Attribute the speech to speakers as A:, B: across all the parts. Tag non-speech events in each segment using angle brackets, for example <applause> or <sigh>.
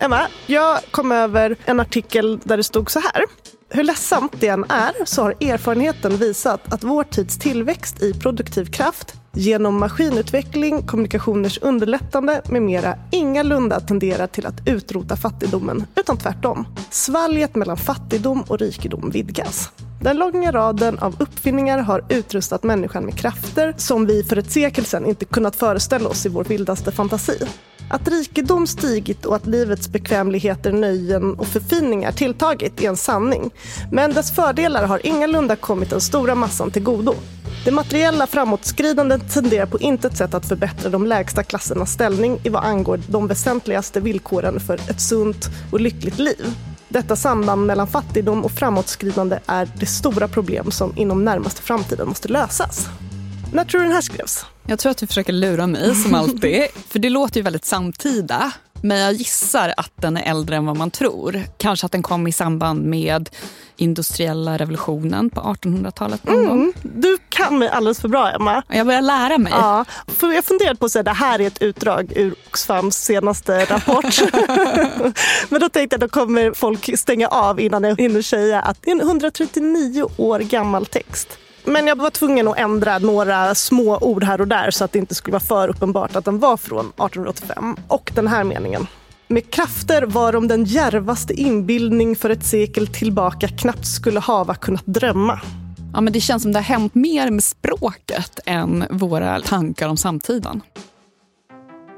A: Emma, jag kom över en artikel där det stod så här. Hur ledsamt det än är så har erfarenheten visat att vår tids tillväxt i produktiv kraft genom maskinutveckling, kommunikationers underlättande med mera ingalunda tenderar till att utrota fattigdomen, utan tvärtom. Svalget mellan fattigdom och rikedom vidgas. Den långa raden av uppfinningar har utrustat människan med krafter som vi för ett sekel sedan inte kunnat föreställa oss i vår vildaste fantasi. Att rikedom stigit och att livets bekvämligheter, nöjen och förfiningar tilltagit är en sanning. Men dess fördelar har ingalunda kommit den stora massan till godo. Det materiella framåtskridandet tenderar på intet sätt att förbättra de lägsta klassernas ställning i vad angår de väsentligaste villkoren för ett sunt och lyckligt liv. Detta samband mellan fattigdom och framåtskridande är det stora problem som inom närmaste framtiden måste lösas. När tror du den här skrevs?
B: Jag tror att du försöker lura mig som alltid. <laughs> För det låter ju väldigt samtida. Men jag gissar att den är äldre än vad man tror. Kanske att den kom i samband med industriella revolutionen på 1800-talet någon
A: mm. Du kan mig alldeles för bra, Emma.
B: Jag börjar lära mig.
A: Ja, för jag funderade på att säga det här är ett utdrag ur Oxfams senaste rapport. <laughs> <laughs> Men då tänkte jag att då kommer folk stänga av innan jag hinner säga att det är en 139 år gammal text. Men jag var tvungen att ändra några små ord här och där så att det inte skulle vara för uppenbart att den var från 1885. Och den här meningen. Med krafter varom den järvaste inbildning för ett sekel tillbaka knappt skulle hava kunnat drömma.
B: Ja, men det känns som det har hänt mer med språket än våra tankar om samtiden.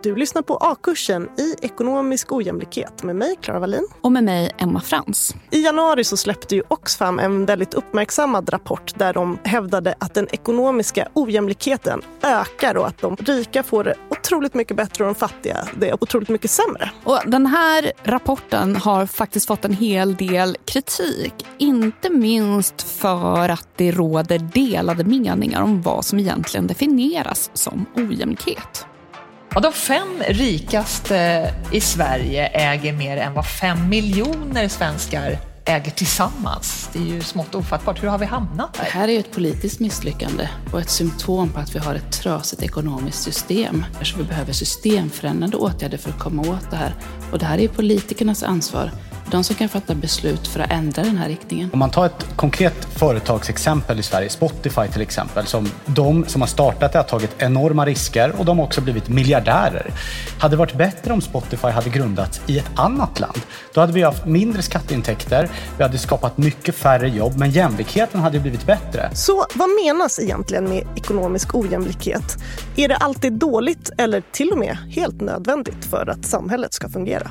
A: Du lyssnar på A-kursen i ekonomisk ojämlikhet med mig, Clara Wallin.
B: Och med mig, Emma Frans.
A: I januari så släppte ju Oxfam en väldigt uppmärksammad rapport där de hävdade att den ekonomiska ojämlikheten ökar och att de rika får det otroligt mycket bättre och de fattiga det är otroligt mycket sämre.
B: Och den här rapporten har faktiskt fått en hel del kritik. Inte minst för att det råder delade meningar om vad som egentligen definieras som ojämlikhet.
C: Och de fem rikaste i Sverige äger mer än vad fem miljoner svenskar äger tillsammans. Det är ju smått ofattbart. Hur har vi hamnat här?
D: Det här är ju ett politiskt misslyckande och ett symptom på att vi har ett trasigt ekonomiskt system. Så vi behöver systemförändrande åtgärder för att komma åt det här. Och det här är politikernas ansvar de som kan fatta beslut för att ändra den här riktningen.
E: Om man tar ett konkret företagsexempel i Sverige, Spotify till exempel, som de som har startat det har tagit enorma risker och de har också blivit miljardärer. Hade det varit bättre om Spotify hade grundats i ett annat land? Då hade vi haft mindre skatteintäkter, vi hade skapat mycket färre jobb, men jämlikheten hade blivit bättre.
A: Så vad menas egentligen med ekonomisk ojämlikhet? Är det alltid dåligt eller till och med helt nödvändigt för att samhället ska fungera?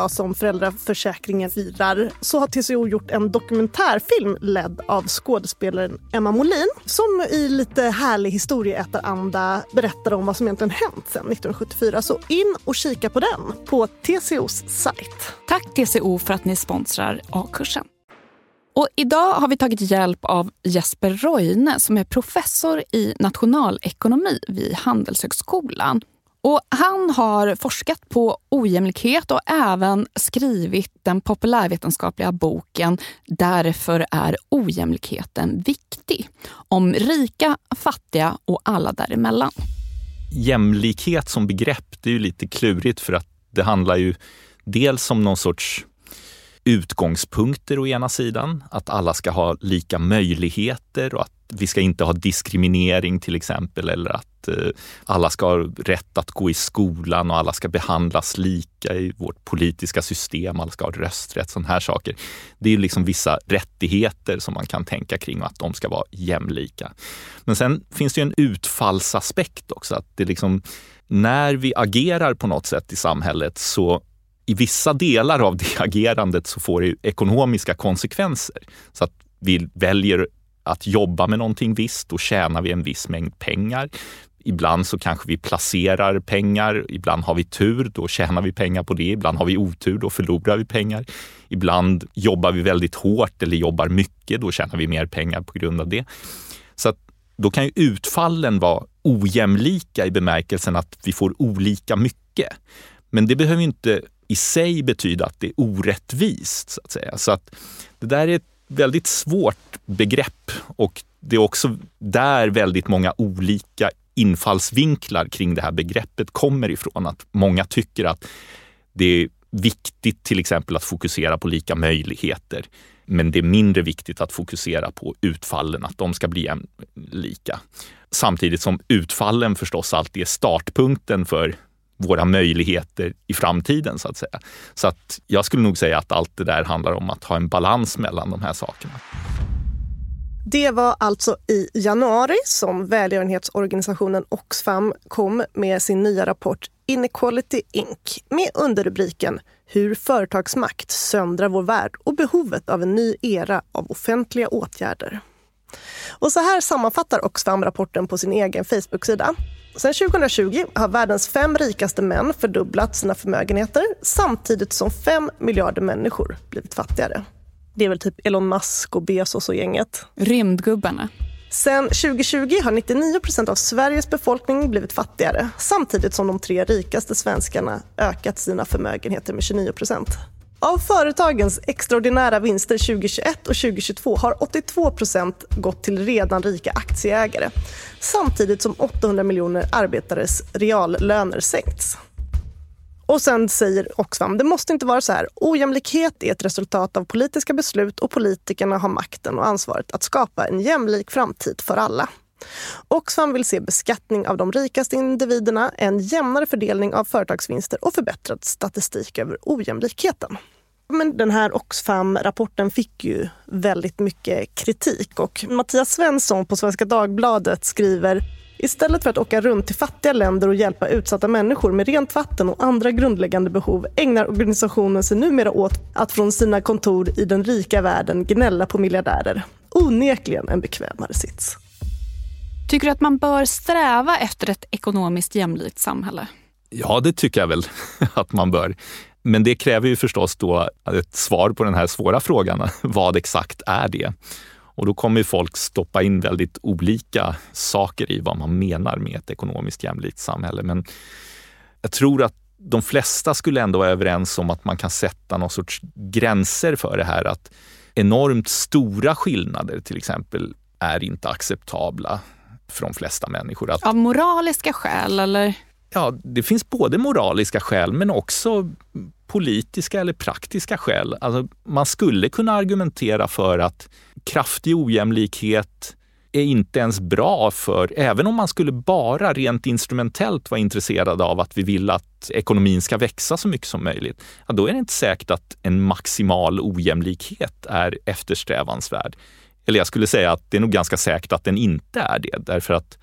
A: som föräldraförsäkringen firar så har TCO gjort en dokumentärfilm ledd av skådespelaren Emma Molin som i lite härlig historieätaranda berättar om vad som egentligen hänt sedan 1974. Så in och kika på den på TCOs sajt.
B: Tack TCO för att ni sponsrar A-kursen. Och idag har vi tagit hjälp av Jesper Roine som är professor i nationalekonomi vid Handelshögskolan. Och han har forskat på ojämlikhet och även skrivit den populärvetenskapliga boken Därför är ojämlikheten viktig. Om rika, fattiga och alla däremellan.
F: Jämlikhet som begrepp, det är ju lite klurigt för att det handlar ju dels om någon sorts utgångspunkter å ena sidan, att alla ska ha lika möjligheter och att vi ska inte ha diskriminering till exempel eller att eh, alla ska ha rätt att gå i skolan och alla ska behandlas lika i vårt politiska system, alla ska ha rösträtt, sådana här saker. Det är liksom vissa rättigheter som man kan tänka kring och att de ska vara jämlika. Men sen finns det en utfallsaspekt också, att det liksom när vi agerar på något sätt i samhället så i vissa delar av det <laughs> agerandet så får det ekonomiska konsekvenser. Så att vi väljer att jobba med någonting visst, då tjänar vi en viss mängd pengar. Ibland så kanske vi placerar pengar, ibland har vi tur, då tjänar vi pengar på det. Ibland har vi otur, då förlorar vi pengar. Ibland jobbar vi väldigt hårt eller jobbar mycket, då tjänar vi mer pengar på grund av det. Så att då kan ju utfallen vara ojämlika i bemärkelsen att vi får olika mycket. Men det behöver inte i sig betyda att det är orättvist. Så att säga. Så att det där är ett väldigt svårt begrepp och det är också där väldigt många olika infallsvinklar kring det här begreppet kommer ifrån. Att många tycker att det är viktigt till exempel att fokusera på lika möjligheter. Men det är mindre viktigt att fokusera på utfallen, att de ska bli lika. Samtidigt som utfallen förstås alltid är startpunkten för våra möjligheter i framtiden så att säga. Så att jag skulle nog säga att allt det där handlar om att ha en balans mellan de här sakerna.
A: Det var alltså i januari som välgörenhetsorganisationen Oxfam kom med sin nya rapport Inequality Inc. med underrubriken Hur företagsmakt söndrar vår värld och behovet av en ny era av offentliga åtgärder. Och så här sammanfattar Oxfam rapporten på sin egen Facebook-sida. Sen 2020 har världens fem rikaste män fördubblat sina förmögenheter samtidigt som fem miljarder människor blivit fattigare. Det är väl typ Elon Musk och Bezos och gänget.
B: Rymdgubbarna.
A: Sen 2020 har 99 procent av Sveriges befolkning blivit fattigare samtidigt som de tre rikaste svenskarna ökat sina förmögenheter med 29 procent. Av företagens extraordinära vinster 2021 och 2022 har 82 gått till redan rika aktieägare samtidigt som 800 miljoner arbetares reallöner sänkts. Och sen säger Oxfam, det måste inte vara så här. Ojämlikhet är ett resultat av politiska beslut och politikerna har makten och ansvaret att skapa en jämlik framtid för alla. Oxfam vill se beskattning av de rikaste individerna, en jämnare fördelning av företagsvinster och förbättrad statistik över ojämlikheten. Men den här Oxfam-rapporten fick ju väldigt mycket kritik och Mattias Svensson på Svenska Dagbladet skriver Istället för att åka runt till fattiga länder och hjälpa utsatta människor med rent vatten och andra grundläggande behov ägnar organisationen sig numera åt att från sina kontor i den rika världen gnälla på miljardärer. Onekligen en bekvämare sits.
B: Tycker du att man bör sträva efter ett ekonomiskt jämlikt samhälle?
F: Ja, det tycker jag väl <laughs> att man bör. Men det kräver ju förstås då ett svar på den här svåra frågan. <laughs> Vad exakt är det? Och då kommer folk stoppa in väldigt olika saker i vad man menar med ett ekonomiskt jämlikt samhälle. Men jag tror att de flesta skulle ändå vara överens om att man kan sätta någon sorts gränser för det här. Att enormt stora skillnader till exempel är inte acceptabla för de flesta människor. Att,
B: Av moraliska skäl eller?
F: Ja, det finns både moraliska skäl men också politiska eller praktiska skäl. Alltså, man skulle kunna argumentera för att kraftig ojämlikhet är inte ens bra för, även om man skulle bara rent instrumentellt vara intresserad av att vi vill att ekonomin ska växa så mycket som möjligt, ja, då är det inte säkert att en maximal ojämlikhet är eftersträvansvärd. Eller jag skulle säga att det är nog ganska säkert att den inte är det, därför att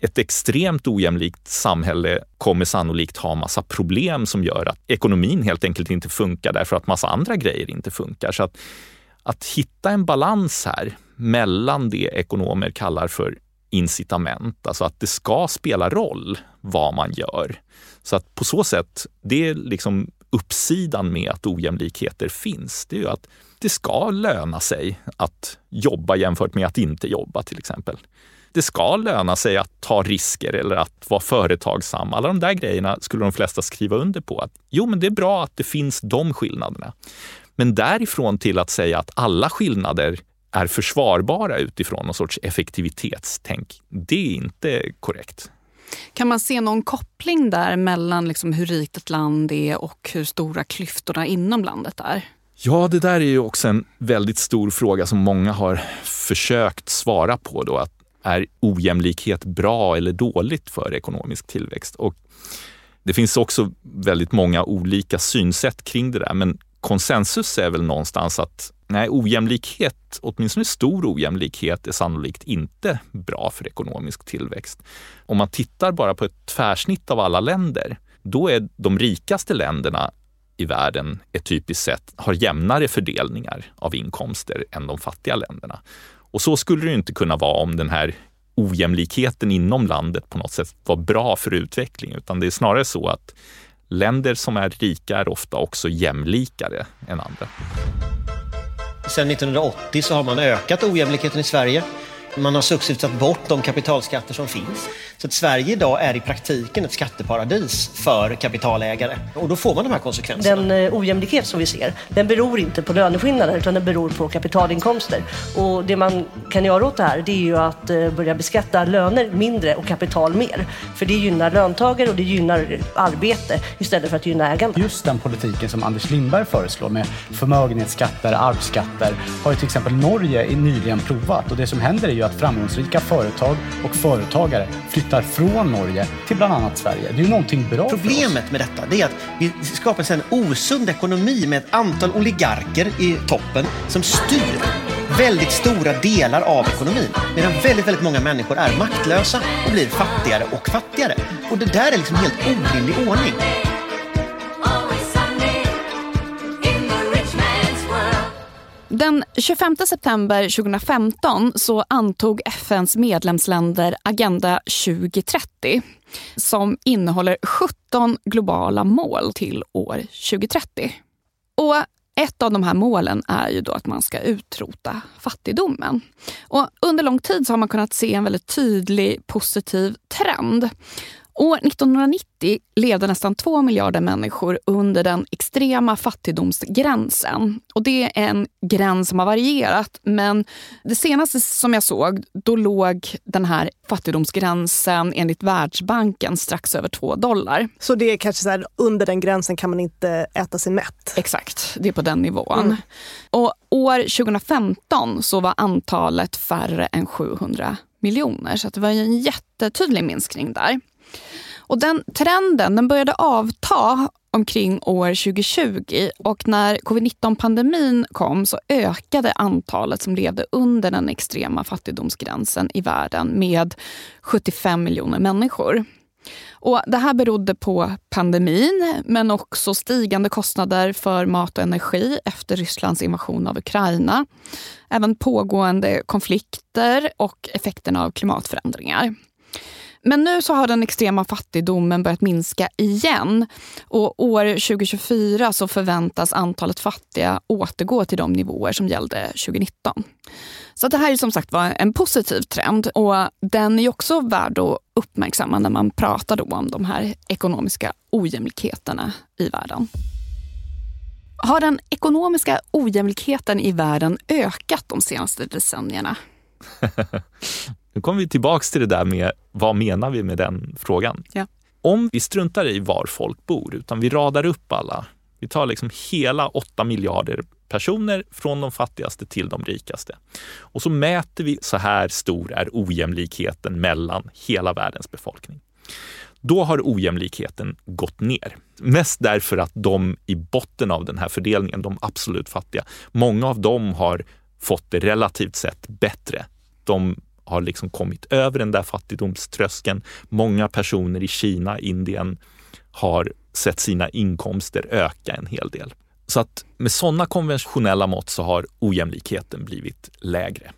F: ett extremt ojämlikt samhälle kommer sannolikt ha massa problem som gör att ekonomin helt enkelt inte funkar därför att massa andra grejer inte funkar. Så att, att hitta en balans här mellan det ekonomer kallar för incitament, alltså att det ska spela roll vad man gör. Så att på så sätt, det är liksom uppsidan med att ojämlikheter finns. Det är ju att det ska löna sig att jobba jämfört med att inte jobba till exempel det ska löna sig att ta risker eller att vara företagsam. Alla de där grejerna skulle de flesta skriva under på. att Jo, men det är bra att det finns de skillnaderna. Men därifrån till att säga att alla skillnader är försvarbara utifrån någon sorts effektivitetstänk, det är inte korrekt.
B: Kan man se någon koppling där mellan liksom hur rikt ett land är och hur stora klyftorna inom landet är?
F: Ja, det där är ju också en väldigt stor fråga som många har försökt svara på. Då, att är ojämlikhet bra eller dåligt för ekonomisk tillväxt? Och det finns också väldigt många olika synsätt kring det där, men konsensus är väl någonstans att nej, ojämlikhet, åtminstone stor ojämlikhet, är sannolikt inte bra för ekonomisk tillväxt. Om man tittar bara på ett tvärsnitt av alla länder, då är de rikaste länderna i världen ett typiskt sett har jämnare fördelningar av inkomster än de fattiga länderna. Och så skulle det inte kunna vara om den här ojämlikheten inom landet på något sätt var bra för utveckling, utan det är snarare så att länder som är rika är ofta också jämlikare än andra.
G: Sedan 1980 så har man ökat ojämlikheten i Sverige. Man har successivt tagit bort de kapitalskatter som finns. Så att Sverige idag är i praktiken ett skatteparadis för kapitalägare. Och då får man de här konsekvenserna.
H: Den eh, ojämlikhet som vi ser, den beror inte på löneskillnader utan den beror på kapitalinkomster. Och det man kan göra åt det här, det är ju att eh, börja beskatta löner mindre och kapital mer. För det gynnar löntagare och det gynnar arbete istället för att gynna ägande.
E: Just den politiken som Anders Lindberg föreslår med förmögenhetsskatter, arvsskatter har ju till exempel Norge nyligen provat och det som händer är ju att framgångsrika företag och företagare flyttar från Norge till bland annat Sverige. Det är ju någonting bra
G: Problemet med detta det är att vi skapar en osund ekonomi med ett antal oligarker i toppen som styr väldigt stora delar av ekonomin. Medan väldigt, väldigt många människor är maktlösa och blir fattigare och fattigare. Och det där är liksom helt orimlig ordning.
B: Den 25 september 2015 så antog FNs medlemsländer Agenda 2030 som innehåller 17 globala mål till år 2030. Och ett av de här målen är ju då att man ska utrota fattigdomen. Och under lång tid så har man kunnat se en väldigt tydlig positiv trend. År 1990 levde nästan två miljarder människor under den extrema fattigdomsgränsen. Och det är en gräns som har varierat, men det senaste som jag såg, då låg den här fattigdomsgränsen enligt Världsbanken strax över två dollar.
A: Så det är kanske så här, under den gränsen kan man inte äta sig mätt?
B: Exakt, det är på den nivån. Mm. Och år 2015 så var antalet färre än 700 miljoner, så det var en jättetydlig minskning där. Och den trenden den började avta omkring år 2020 och när covid-19-pandemin kom så ökade antalet som levde under den extrema fattigdomsgränsen i världen med 75 miljoner människor. Och det här berodde på pandemin, men också stigande kostnader för mat och energi efter Rysslands invasion av Ukraina. Även pågående konflikter och effekterna av klimatförändringar. Men nu så har den extrema fattigdomen börjat minska igen. Och år 2024 så förväntas antalet fattiga återgå till de nivåer som gällde 2019. Så det här är som sagt var en positiv trend och den är också värd att uppmärksamma när man pratar om de här ekonomiska ojämlikheterna i världen. Har den ekonomiska ojämlikheten i världen ökat de senaste decennierna? <laughs>
F: Nu kommer vi tillbaks till det där med vad menar vi med den frågan?
B: Ja.
F: Om vi struntar i var folk bor, utan vi radar upp alla. Vi tar liksom hela 8 miljarder personer från de fattigaste till de rikaste. Och så mäter vi så här stor är ojämlikheten mellan hela världens befolkning. Då har ojämlikheten gått ner. Mest därför att de i botten av den här fördelningen, de absolut fattiga, många av dem har fått det relativt sett bättre. De har liksom kommit över den där fattigdomströskeln. Många personer i Kina, Indien har sett sina inkomster öka en hel del. Så att med sådana konventionella mått så har ojämlikheten blivit lägre.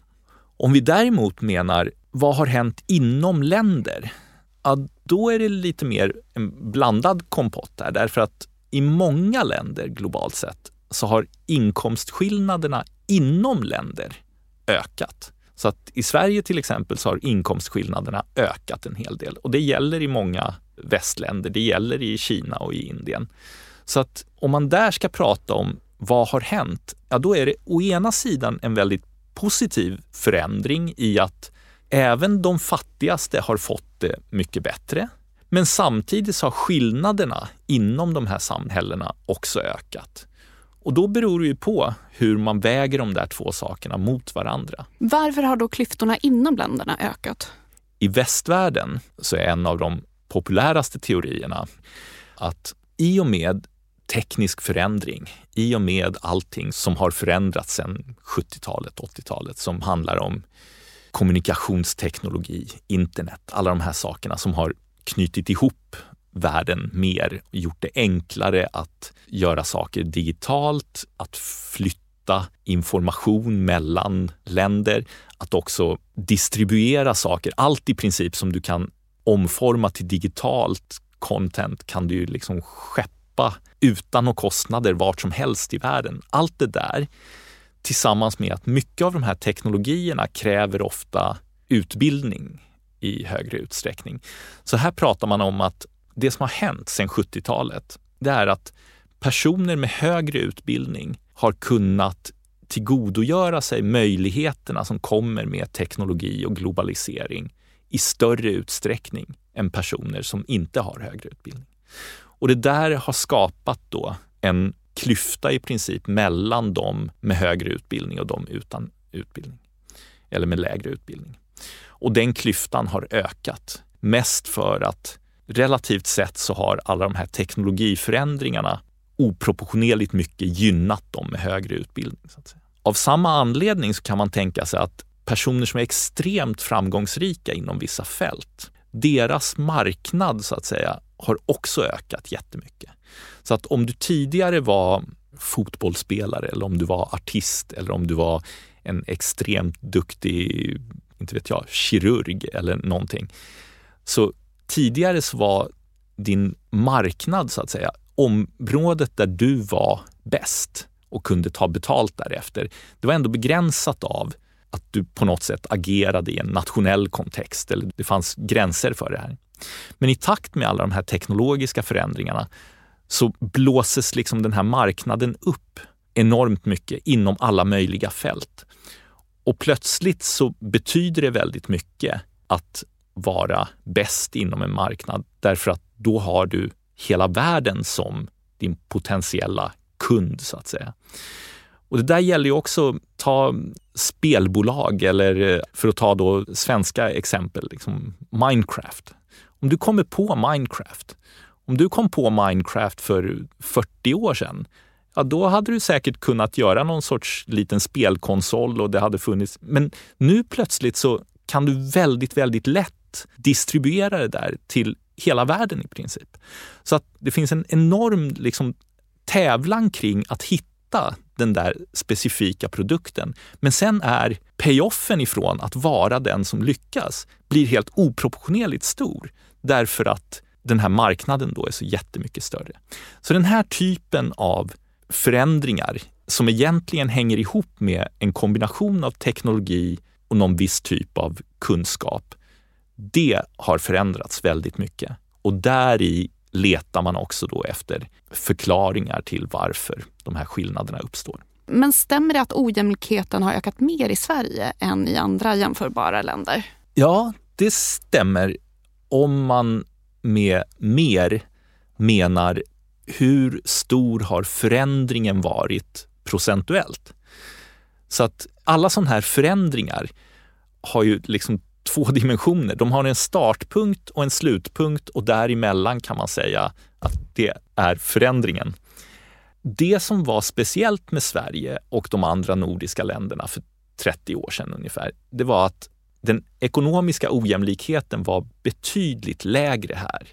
F: Om vi däremot menar vad har hänt inom länder? Ja, då är det lite mer en blandad kompott där, därför att i många länder globalt sett så har inkomstskillnaderna inom länder ökat. Så att i Sverige till exempel så har inkomstskillnaderna ökat en hel del och det gäller i många västländer. Det gäller i Kina och i Indien. Så att om man där ska prata om vad har hänt? Ja, då är det å ena sidan en väldigt positiv förändring i att även de fattigaste har fått det mycket bättre. Men samtidigt så har skillnaderna inom de här samhällena också ökat. Och då beror det ju på hur man väger de där två sakerna mot varandra.
B: Varför har då klyftorna inom länderna ökat?
F: I västvärlden så är en av de populäraste teorierna att i och med teknisk förändring, i och med allting som har förändrats sedan 70-talet, 80-talet, som handlar om kommunikationsteknologi, internet, alla de här sakerna som har knutit ihop världen mer, gjort det enklare att göra saker digitalt, att flytta information mellan länder, att också distribuera saker. Allt i princip som du kan omforma till digitalt content kan du liksom skeppa utan några kostnader vart som helst i världen. Allt det där tillsammans med att mycket av de här teknologierna kräver ofta utbildning i högre utsträckning. Så här pratar man om att det som har hänt sedan 70-talet, det är att personer med högre utbildning har kunnat tillgodogöra sig möjligheterna som kommer med teknologi och globalisering i större utsträckning än personer som inte har högre utbildning. Och det där har skapat då en klyfta i princip mellan de med högre utbildning och de utan utbildning. Eller med lägre utbildning. Och den klyftan har ökat. Mest för att relativt sett så har alla de här teknologiförändringarna oproportionerligt mycket gynnat dem med högre utbildning. Så att säga. av samma anledning så kan man tänka sig att personer som är extremt framgångsrika inom vissa fält, deras marknad så att säga har också ökat jättemycket. Så att om du tidigare var fotbollsspelare eller om du var artist eller om du var en extremt duktig, inte vet jag, kirurg eller någonting. Så tidigare så var din marknad så att säga, området där du var bäst och kunde ta betalt därefter, det var ändå begränsat av att du på något sätt agerade i en nationell kontext eller det fanns gränser för det här. Men i takt med alla de här teknologiska förändringarna så blåses liksom den här marknaden upp enormt mycket inom alla möjliga fält. Och plötsligt så betyder det väldigt mycket att vara bäst inom en marknad därför att då har du hela världen som din potentiella kund så att säga. Och det där gäller ju också, ta spelbolag eller eh, för att ta då svenska exempel, liksom Minecraft. Om du kommer på Minecraft, om du kom på Minecraft för 40 år sedan, ja då hade du säkert kunnat göra någon sorts liten spelkonsol och det hade funnits. Men nu plötsligt så kan du väldigt, väldigt lätt distribuera det där till hela världen i princip. Så att det finns en enorm liksom, tävlan kring att hitta den där specifika produkten. Men sen är payoffen ifrån att vara den som lyckas blir helt oproportionerligt stor därför att den här marknaden då är så jättemycket större. Så den här typen av förändringar som egentligen hänger ihop med en kombination av teknologi och någon viss typ av kunskap, det har förändrats väldigt mycket. Och där i letar man också då efter förklaringar till varför de här skillnaderna uppstår.
B: Men stämmer det att ojämlikheten har ökat mer i Sverige än i andra jämförbara länder?
F: Ja, det stämmer om man med mer menar hur stor har förändringen varit procentuellt? Så att alla sådana här förändringar har ju liksom två dimensioner. De har en startpunkt och en slutpunkt och däremellan kan man säga att det är förändringen. Det som var speciellt med Sverige och de andra nordiska länderna för 30 år sedan ungefär, det var att den ekonomiska ojämlikheten var betydligt lägre här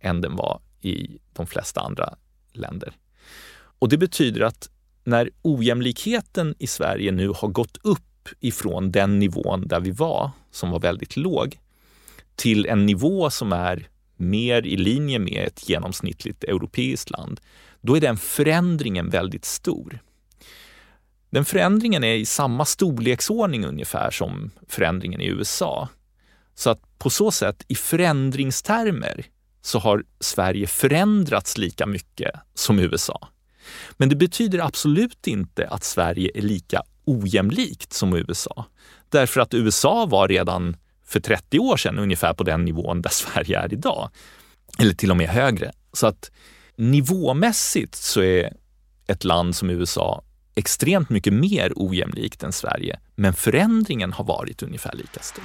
F: än den var i de flesta andra länder. Och det betyder att när ojämlikheten i Sverige nu har gått upp ifrån den nivån där vi var, som var väldigt låg, till en nivå som är mer i linje med ett genomsnittligt europeiskt land, då är den förändringen väldigt stor. Den förändringen är i samma storleksordning ungefär som förändringen i USA. Så att på så sätt, i förändringstermer, så har Sverige förändrats lika mycket som USA. Men det betyder absolut inte att Sverige är lika ojämlikt som USA. Därför att USA var redan för 30 år sedan ungefär på den nivån där Sverige är idag. Eller till och med högre. Så att nivåmässigt så är ett land som USA extremt mycket mer ojämlikt än Sverige, men förändringen har varit ungefär lika stor.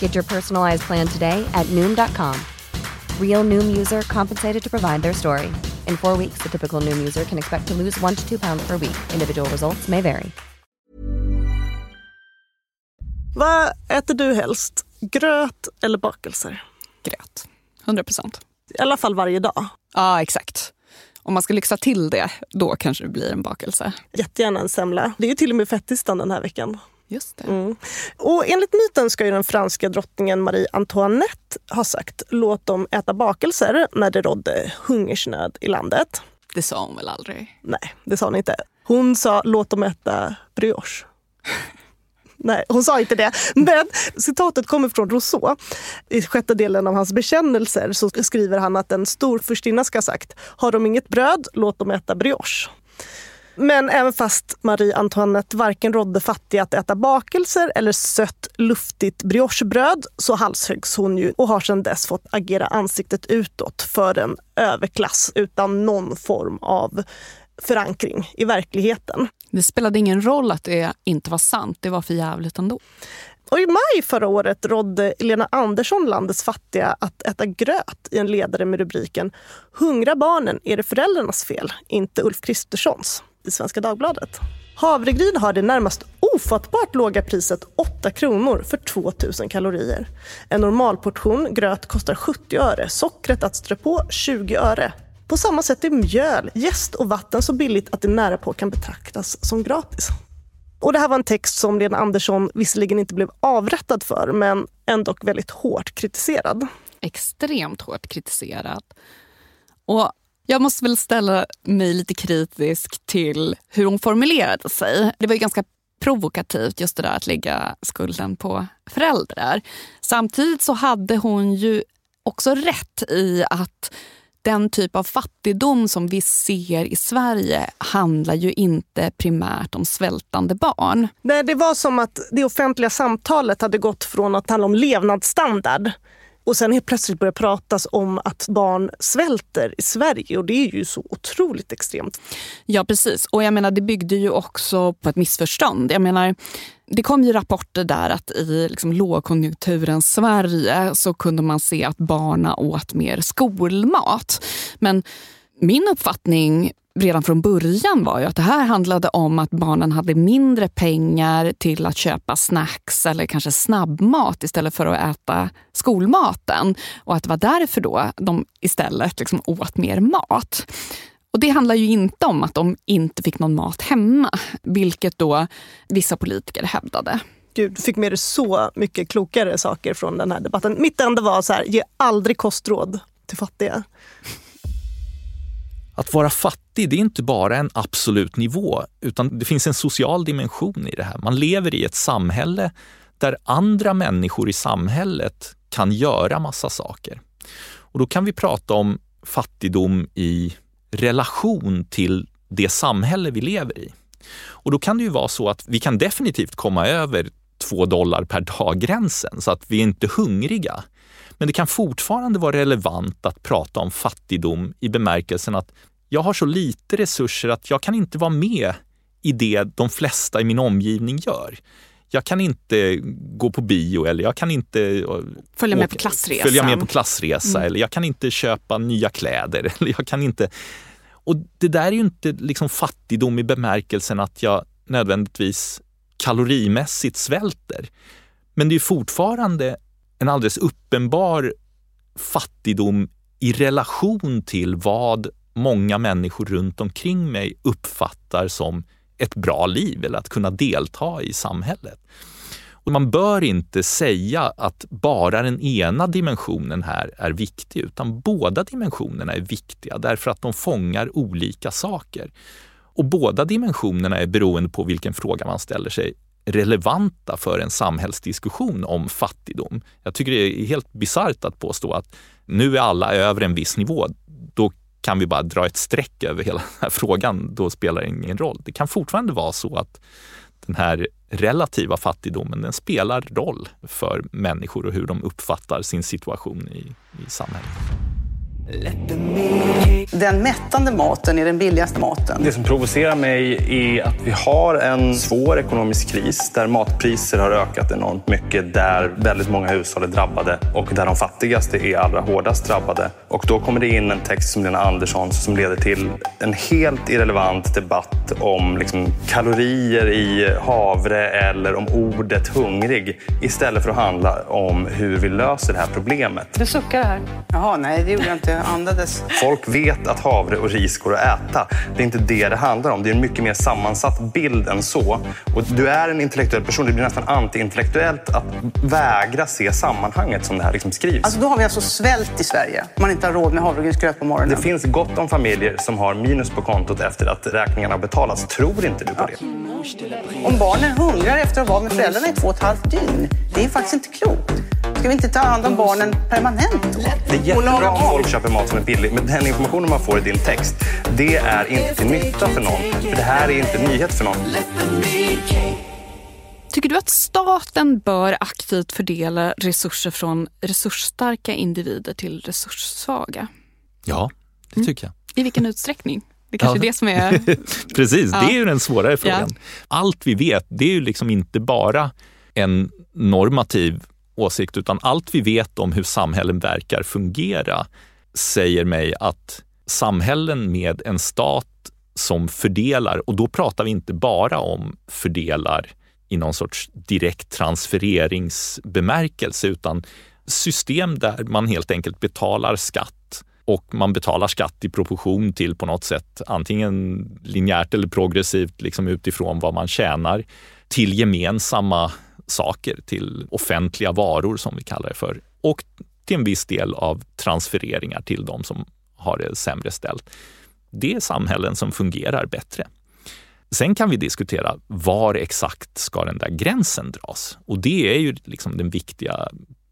I: Get your personalized plan today at Noom.com. Real Noom user compensated to provide their story. In four weeks, the typical Noom user can expect to lose one to two pounds per week. Individual results may vary.
A: Vad äter du helst? Gröt eller bakelser?
B: Gröt. 100 procent.
A: I alla fall varje dag.
B: Ja, exakt. Om man ska lyxa till det, då kanske det blir en bakelse.
A: Jättegärna en semla. Det är ju till och med fettisdagen den här veckan.
B: Just det.
A: Mm. Och enligt myten ska ju den franska drottningen Marie Antoinette ha sagt låt dem äta bakelser när det rådde hungersnöd i landet.
B: Det sa hon väl aldrig?
A: Nej, det sa hon inte. Hon sa låt dem äta brioche. <laughs> Nej, hon sa inte det. Men citatet kommer från Rousseau. I sjätte delen av hans bekännelser så skriver han att en stor furstinna ska ha sagt har de inget bröd, låt dem äta brioche. Men även fast Marie Antoinette varken rådde fattiga att äta bakelser eller sött, luftigt briochebröd så halshöggs hon ju och har sedan dess fått agera ansiktet utåt för en överklass utan någon form av förankring i verkligheten.
B: Det spelade ingen roll att det inte var sant, det var för jävligt ändå.
A: Och I maj förra året rådde Lena Andersson landets fattiga att äta gröt i en ledare med rubriken “Hungra barnen, är det föräldrarnas fel, inte Ulf Kristerssons” i Svenska Dagbladet. Havregryn har det närmast ofattbart låga priset 8 kronor för 2000 kalorier. En normalportion gröt kostar 70 öre, sockret att strö på 20 öre. På samma sätt är mjöl, jäst och vatten så billigt att det nära på kan betraktas som gratis. Och Det här var en text som Lena Andersson visserligen inte blev avrättad för, men ändå väldigt hårt kritiserad.
B: Extremt hårt kritiserad. Och jag måste väl ställa mig lite kritisk till hur hon formulerade sig. Det var ju ganska provokativt just det där att lägga skulden på föräldrar. Samtidigt så hade hon ju också rätt i att den typ av fattigdom som vi ser i Sverige handlar ju inte primärt om svältande barn.
A: Nej, det var som att det offentliga samtalet hade gått från att handla om levnadsstandard och sen helt plötsligt börjar pratas om att barn svälter i Sverige och det är ju så otroligt extremt.
B: Ja precis och jag menar det byggde ju också på ett missförstånd. Jag menar det kom ju rapporter där att i liksom lågkonjunkturens Sverige så kunde man se att barna åt mer skolmat. Men min uppfattning redan från början var ju att det här handlade om att barnen hade mindre pengar till att köpa snacks eller kanske snabbmat istället för att äta skolmaten. Och att det var därför då de istället liksom åt mer mat. Och Det handlar ju inte om att de inte fick någon mat hemma, vilket då vissa politiker hävdade.
A: Gud, du fick med dig så mycket klokare saker från den här debatten. Mitt enda var så här, ge aldrig kostråd till fattiga.
F: Att vara fattig det är inte bara en absolut nivå, utan det finns en social dimension i det här. Man lever i ett samhälle där andra människor i samhället kan göra massa saker. Och då kan vi prata om fattigdom i relation till det samhälle vi lever i. Och då kan det ju vara så att vi kan definitivt komma över två dollar per dag-gränsen så att vi är inte hungriga. Men det kan fortfarande vara relevant att prata om fattigdom i bemärkelsen att jag har så lite resurser att jag kan inte vara med i det de flesta i min omgivning gör. Jag kan inte gå på bio eller jag kan inte
B: följa med på klassresa,
F: följa med på klassresa mm. eller jag kan inte köpa nya kläder. <laughs> Eller jag kan inte... Och det där är ju inte liksom fattigdom i bemärkelsen att jag nödvändigtvis kalorimässigt svälter. Men det är fortfarande en alldeles uppenbar fattigdom i relation till vad många människor runt omkring mig uppfattar som ett bra liv eller att kunna delta i samhället. Och man bör inte säga att bara den ena dimensionen här är viktig, utan båda dimensionerna är viktiga därför att de fångar olika saker. Och båda dimensionerna är beroende på vilken fråga man ställer sig relevanta för en samhällsdiskussion om fattigdom. Jag tycker det är helt bisarrt att påstå att nu är alla över en viss nivå. Då kan vi bara dra ett streck över hela den här frågan. Då spelar det ingen roll. Det kan fortfarande vara så att den här relativa fattigdomen, den spelar roll för människor och hur de uppfattar sin situation i, i samhället.
J: Den mättande maten är den billigaste maten.
K: Det som provocerar mig är att vi har en svår ekonomisk kris där matpriser har ökat enormt mycket, där väldigt många hushåll är drabbade och där de fattigaste är allra hårdast drabbade. Och då kommer det in en text som Lena Anderssons som leder till en helt irrelevant debatt om liksom kalorier i havre eller om ordet hungrig istället för att handla om hur vi löser det här problemet.
J: Du suckar här. Jaha, nej det gjorde jag inte andades.
K: Folk vet att havre och ris går att äta. Det är inte det det handlar om. Det är en mycket mer sammansatt bild än så. Och du är en intellektuell person. Det blir nästan antiintellektuellt att vägra se sammanhanget som det här liksom skrivs.
J: Alltså då har vi alltså svält i Sverige. Man inte har råd med havregrynsgröt på morgonen.
K: Det finns gott om familjer som har minus på kontot efter att räkningarna har betalats. Tror inte du på det?
J: Om barnen hungrar efter att varit med föräldrarna i två och ett halvt dygn. Det är faktiskt inte klokt. Ska vi inte ta hand om barnen permanent då?
K: Det är jättebra om folk köper mat som är billig, men den informationen man får i din text, det är inte till nytta för någon. För det här är inte nyhet för någon.
B: Tycker du att staten bör aktivt fördela resurser från resursstarka individer till resurssvaga?
F: Ja, det tycker jag.
B: I vilken utsträckning? Det är kanske
F: Ja.
B: är det som är... <laughs>
F: Precis,
B: Ja.
F: det är ju den svårare frågan.
B: Ja.
F: Allt vi vet, det är ju liksom inte bara en normativ åsikt, utan allt vi vet om hur samhällen verkar fungera säger mig att samhällen med en stat som fördelar, och då pratar vi inte bara om fördelar i någon sorts direkt transfereringsbemärkelse, utan system där man helt enkelt betalar skatt och man betalar skatt i proportion till på något sätt antingen linjärt eller progressivt liksom utifrån vad man tjänar till gemensamma saker, till offentliga varor som vi kallar det för och till en viss del av transfereringar till de som har det sämre ställt. Det är samhällen som fungerar bättre. Sen kan vi diskutera var exakt ska den där gränsen dras? Och det är ju liksom den viktiga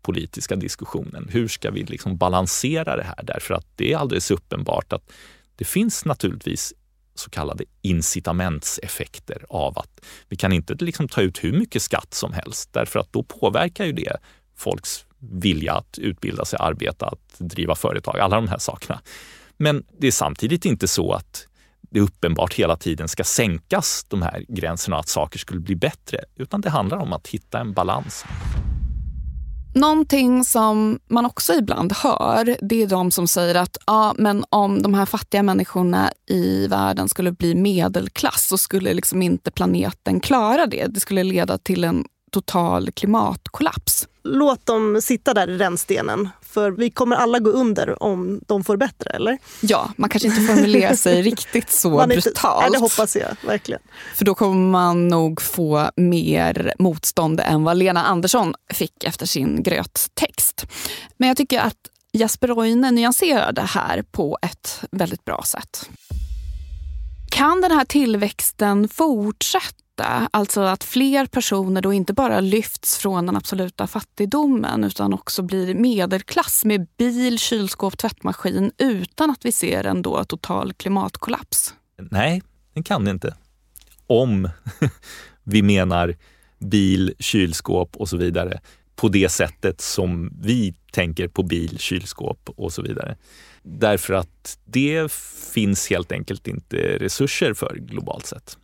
F: politiska diskussionen. Hur ska vi liksom balansera det här? Därför att det är alldeles uppenbart att det finns naturligtvis så kallade incitamentseffekter av att vi kan inte liksom ta ut hur mycket skatt som helst därför att då påverkar ju det folks vilja att utbilda sig, arbeta, att driva företag, alla de här sakerna. Men det är samtidigt inte så att det uppenbart hela tiden ska sänkas de här gränserna att saker skulle bli bättre, utan det handlar om att hitta en balans.
B: Någonting som man också ibland hör, det är de som säger att ja, men om de här fattiga människorna i världen skulle bli medelklass så skulle liksom inte planeten klara det. Det skulle leda till en total klimatkollaps.
A: Låt dem sitta där i rännstenen, för vi kommer alla gå under om de får bättre, eller?
B: Ja, man kanske inte formulerar sig <laughs> riktigt så
A: Man är inte-
B: brutalt.
A: Nej, det hoppas jag verkligen.
B: För då kommer man nog få mer motstånd än vad Lena Andersson fick efter sin gröttext. Men jag tycker att Jesper Roine nyanserar det här på ett väldigt bra sätt. Kan den här tillväxten fortsätta? Alltså att fler personer då inte bara lyfts från den absoluta fattigdomen utan också blir medelklass med bil, kylskåp, tvättmaskin utan att vi ser en då total klimatkollaps?
F: Nej, det kan det inte. Om <laughs> vi menar bil, kylskåp och så vidare på det sättet som vi tänker på bil, kylskåp och så vidare. Därför att det finns helt enkelt inte resurser för globalt sett.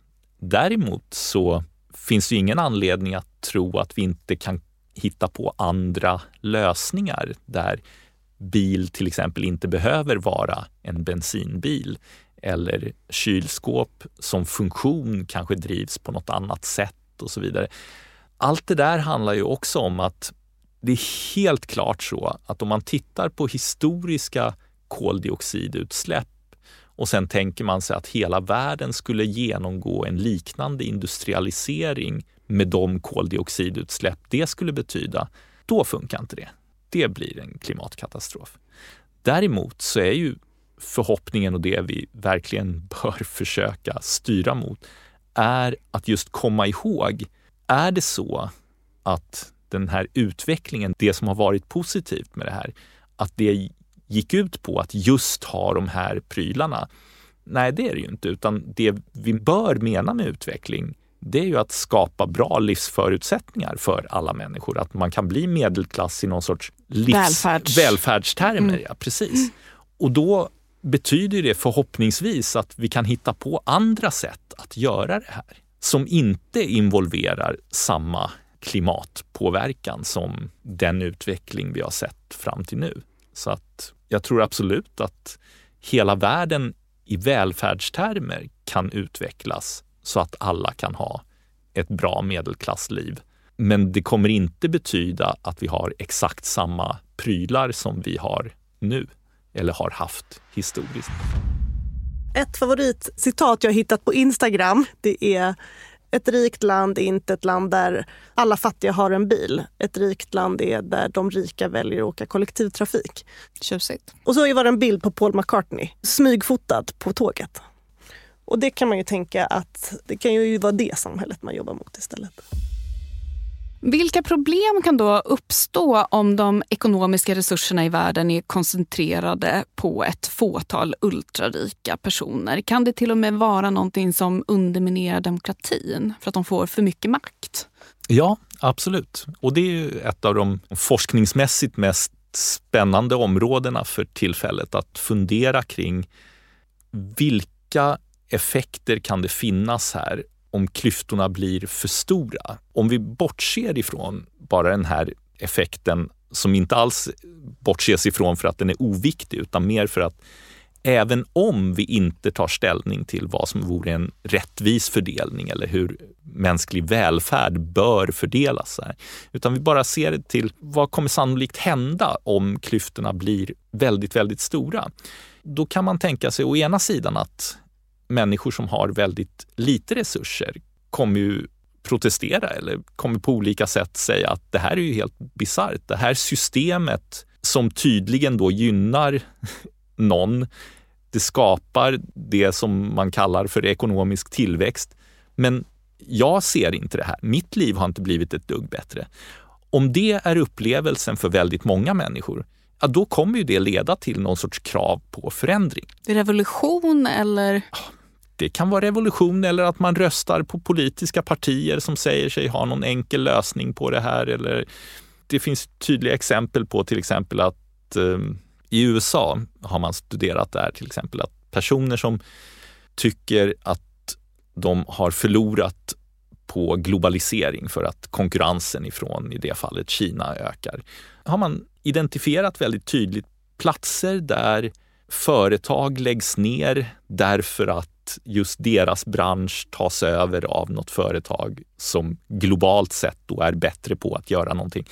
F: Däremot så finns det ingen anledning att tro att vi inte kan hitta på andra lösningar där bil till exempel inte behöver vara en bensinbil eller kylskåp som funktion kanske drivs på något annat sätt och så vidare. Allt det där handlar ju också om att det är helt klart så att om man tittar på historiska koldioxidutsläpp och sen tänker man sig att hela världen skulle genomgå en liknande industrialisering med de koldioxidutsläpp det skulle betyda, då funkar inte det. Det blir en klimatkatastrof. Däremot så är ju förhoppningen och det vi verkligen <laughs> bör försöka styra mot är att just komma ihåg är det så att den här utvecklingen, det som har varit positivt med det här, att det gick ut på att just ha de här prylarna. Nej, det är det ju inte, utan det vi bör mena med utveckling, det är ju att skapa bra livsförutsättningar för alla människor. Att man kan bli medelklass i någon sorts livs...
B: Välfärds.
F: välfärdstermer.
B: Mm.
F: Ja, precis. Och då betyder det förhoppningsvis att vi kan hitta på andra sätt att göra det här som inte involverar samma klimatpåverkan som den utveckling vi har sett fram till nu. Så att jag tror absolut att hela världen i välfärdstermer kan utvecklas så att alla kan ha ett bra medelklassliv. Men det kommer inte betyda att vi har exakt samma prylar som vi har nu eller har haft historiskt.
A: Ett favoritcitat jag hittat på Instagram det är ett rikt land är inte ett land där alla fattiga har en bil. Ett rikt land är där de rika väljer att åka kollektivtrafik.
B: Tjusigt.
A: Och så var det en bild på Paul McCartney, smygfotad på tåget. Och det kan man ju tänka att det kan ju vara det samhället man jobbar mot istället.
B: Vilka problem kan då uppstå om de ekonomiska resurserna i världen är koncentrerade på ett fåtal ultrarika personer? Kan det till och med vara någonting som underminerar demokratin för att de får för mycket makt?
F: Ja, absolut. Och det är ju ett av de forskningsmässigt mest spännande områdena för tillfället att fundera kring vilka effekter kan det finnas här om klyftorna blir för stora. Om vi bortser ifrån bara den här effekten som inte alls bortses ifrån för att den är oviktig utan mer för att även om vi inte tar ställning till vad som vore en rättvis fördelning eller hur mänsklig välfärd bör fördelas, här, utan vi bara ser till vad kommer sannolikt hända om klyftorna blir väldigt, väldigt stora. Då kan man tänka sig å ena sidan att människor som har väldigt lite resurser kommer ju protestera eller kommer på olika sätt säga att det här är ju helt bisarrt. Det här systemet som tydligen då gynnar <laughs> någon, det skapar det som man kallar för ekonomisk tillväxt. Men jag ser inte det här. Mitt liv har inte blivit ett dugg bättre. Om det är upplevelsen för väldigt många människor, ja, då kommer ju det leda till någon sorts krav på förändring.
B: Revolution eller?
F: Det kan vara revolution eller att man röstar på politiska partier som säger sig ha någon enkel lösning på det här. Eller det finns tydliga exempel på till exempel att eh, i USA har man studerat där till exempel att personer som tycker att de har förlorat på globalisering för att konkurrensen ifrån, i det fallet Kina, ökar. Har man identifierat väldigt tydligt platser där företag läggs ner därför att just deras bransch tas över av något företag som globalt sett då är bättre på att göra någonting.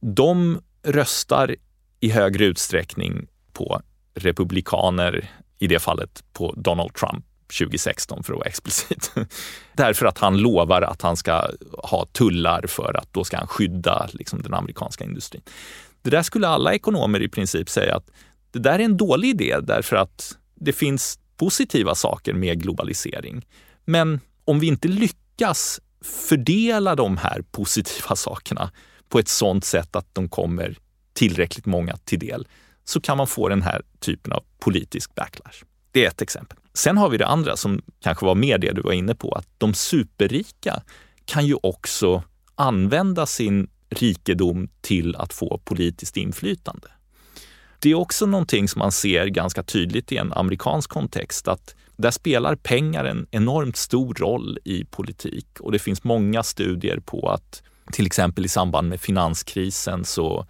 F: De röstar i högre utsträckning på republikaner, i det fallet på Donald Trump 2016 för att vara explicit. <laughs> Därför att han lovar att han ska ha tullar för att då ska han skydda liksom, den amerikanska industrin. Det där skulle alla ekonomer i princip säga att det där är en dålig idé därför att det finns positiva saker med globalisering. Men om vi inte lyckas fördela de här positiva sakerna på ett sådant sätt att de kommer tillräckligt många till del så kan man få den här typen av politisk backlash. Det är ett exempel. Sen har vi det andra som kanske var mer det du var inne på, att de superrika kan ju också använda sin rikedom till att få politiskt inflytande. Det är också någonting som man ser ganska tydligt i en amerikansk kontext att där spelar pengar en enormt stor roll i politik och det finns många studier på att till exempel i samband med finanskrisen så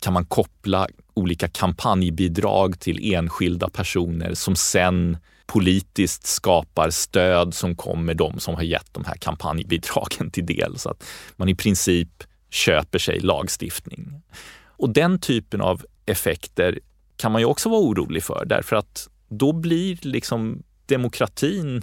F: kan man koppla olika kampanjbidrag till enskilda personer som sen politiskt skapar stöd som kommer de som har gett de här kampanjbidragen till del. Så att man i princip köper sig lagstiftning. Och den typen av effekter kan man ju också vara orolig för därför att då blir liksom demokratin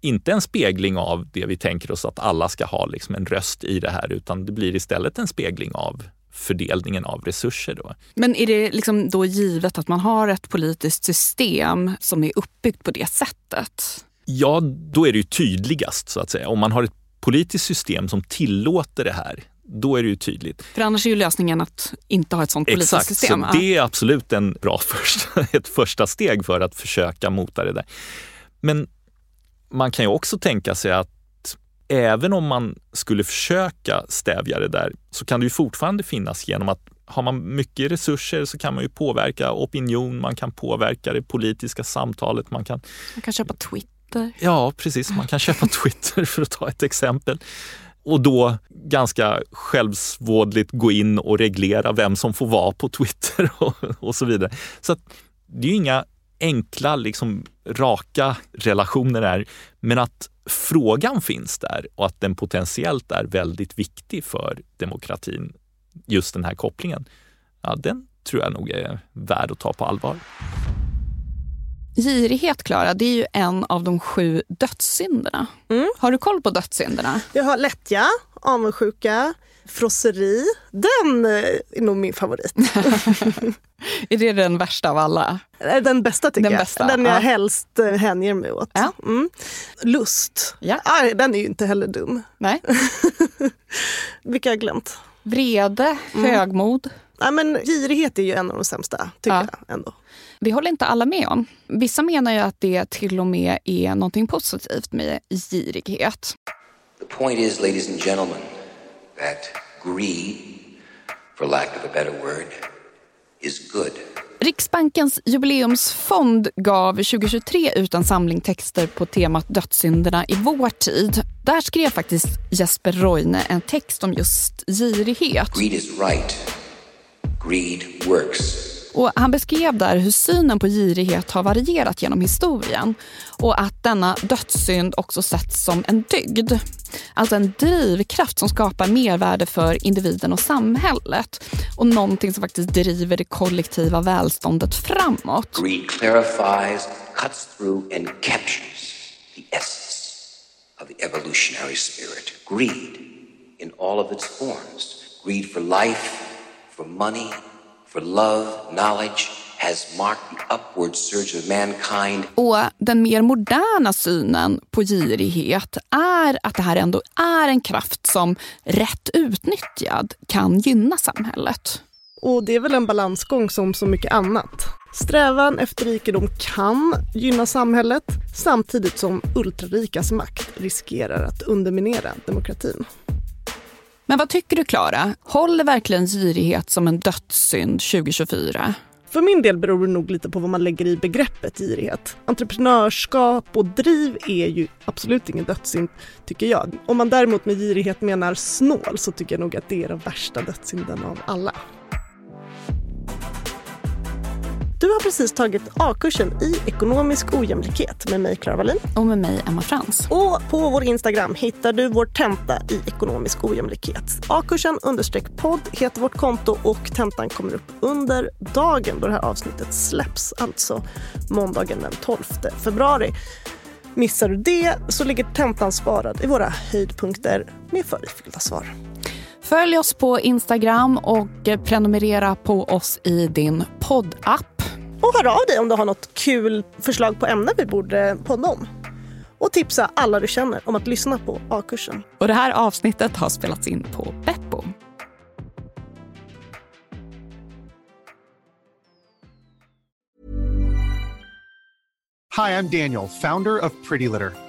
F: inte en spegling av det vi tänker oss att alla ska ha liksom en röst i det här utan det blir istället en spegling av fördelningen av resurser. Då.
B: Men är det liksom då givet att man har ett politiskt system som är uppbyggt på det sättet?
F: Ja, då är det ju tydligast så att säga. Om man har ett politiskt system som tillåter det här, då är det ju tydligt.
B: För annars är ju lösningen att inte ha ett sånt politiskt
F: Exakt,
B: system.
F: så det är absolut en bra <laughs> första, ett första steg för att försöka mota det där. Men man kan ju också tänka sig att även om man skulle försöka stävja det där så kan det ju fortfarande finnas genom att har man mycket resurser så kan man ju påverka opinion, man kan påverka det politiska samtalet. Man kan,
B: man kan köpa Twitter.
F: Ja, precis. Man kan köpa <laughs> Twitter för att ta ett exempel. Och då ganska självsvådligt gå in och reglera vem som får vara på Twitter <laughs> och, och så vidare. Så det är ju inga enkla, liksom, raka relationer där. Men att frågan finns där och att den potentiellt är väldigt viktig för demokratin, just den här kopplingen, ja, den tror jag nog är värd att ta på allvar.
B: Girighet, Klara, det är ju en av de sju dödssynderna. Mm. Har du koll på dödssynderna?
A: Jag har lättja, avundsjuka, frosseri. Den är nog min favorit. <laughs>
B: är det den värsta av alla?
A: Eh, den bästa tycker
B: den
A: jag.
B: Bästa,
A: den jag
B: ja.
A: helst eh, hänger mig åt.
B: Ja.
A: Mm. Lust.
B: Ja.
A: Ah, den är ju inte heller dum.
B: Nej. <laughs>
A: Vilka har jag glömt?
B: Vrede, mm. högmod.
A: Ja, men girighet är ju en av de sämsta, tycker ja. jag ändå.
B: Det håller inte alla med om. Vissa menar ju att det till och med är någonting positivt med girighet.
L: The point is, ladies and gentlemen, that greed, for lack of a better word, is good.
B: Riksbankens jubileumsfond gav 2023 ut en samling texter på temat dödssynderna i vår tid. Där skrev faktiskt Jesper Roine en text om just girighet.
L: Greed is right. Greed works.
B: Och han beskrev där hur synen på girighet har varierat genom historien och att denna dödssynd också setts som en dygd. Alltså en drivkraft som skapar mervärde för individen och samhället och någonting som faktiskt driver det kollektiva välståndet framåt.
L: Greed clarifies, cuts through and captures the essence of the evolutionary spirit. Greed in all of its forms. Greed for life, for money,
B: och den mer moderna synen på girighet är att det här ändå är en kraft som rätt utnyttjad kan gynna samhället.
A: Och det är väl en balansgång som så mycket annat. Strävan efter rikedom kan gynna samhället samtidigt som ultrarikas makt riskerar att underminera demokratin.
B: Men vad tycker du Klara? Håller verkligen girighet som en dödssynd 2024?
A: För min del beror det nog lite på vad man lägger i begreppet girighet. Entreprenörskap och driv är ju absolut ingen dödssynd, tycker jag. Om man däremot med girighet menar snål så tycker jag nog att det är den värsta dödssynden av alla. Du har precis tagit A-kursen i ekonomisk ojämlikhet med mig, Clara Wallin.
B: Och med mig, Emma Frans.
A: Och på vår Instagram hittar du vår tenta i ekonomisk ojämlikhet. A-kursen understreck podd heter vårt konto och tentan kommer upp under dagen då det här avsnittet släpps, alltså måndagen den 12 februari. Missar du det så ligger tentan sparad i våra höjdpunkter med förifyllda svar.
B: Följ oss på Instagram och prenumerera på oss i din poddapp.
A: Och hör av dig om du har något kul förslag på ämne vi borde podda om. Och tipsa alla du känner om att lyssna på A-kursen.
B: Och det här avsnittet har spelats in på Beppo.
M: Hi, I'm Daniel, founder of Pretty Litter.